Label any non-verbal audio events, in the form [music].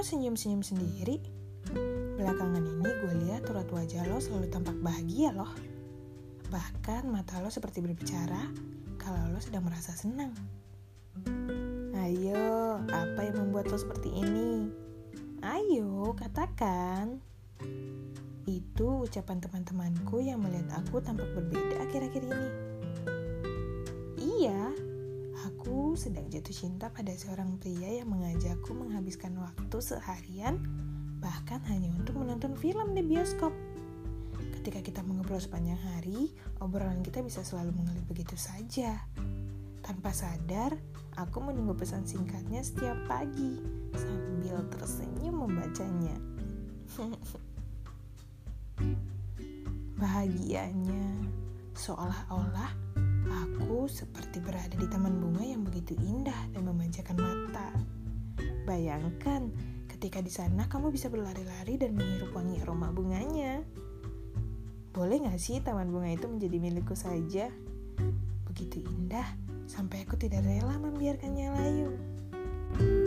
senyum-senyum sendiri? Belakangan ini gue lihat urat wajah lo selalu tampak bahagia loh. Bahkan mata lo seperti berbicara kalau lo sedang merasa senang. Ayo, apa yang membuat lo seperti ini? Ayo, katakan. Itu ucapan teman-temanku yang melihat aku tampak berbeda akhir-akhir ini. Sedang jatuh cinta pada seorang pria yang mengajakku menghabiskan waktu seharian bahkan hanya untuk menonton film di bioskop. Ketika kita mengobrol sepanjang hari, obrolan kita bisa selalu mengalir begitu saja. Tanpa sadar, aku menunggu pesan singkatnya setiap pagi sambil tersenyum membacanya. [laughs] Bahagianya, seolah-olah aku seperti berada di taman bunga begitu indah dan memanjakan mata. Bayangkan ketika di sana kamu bisa berlari-lari dan menghirup wangi aroma bunganya. Boleh gak sih taman bunga itu menjadi milikku saja? Begitu indah, sampai aku tidak rela membiarkannya layu. thank you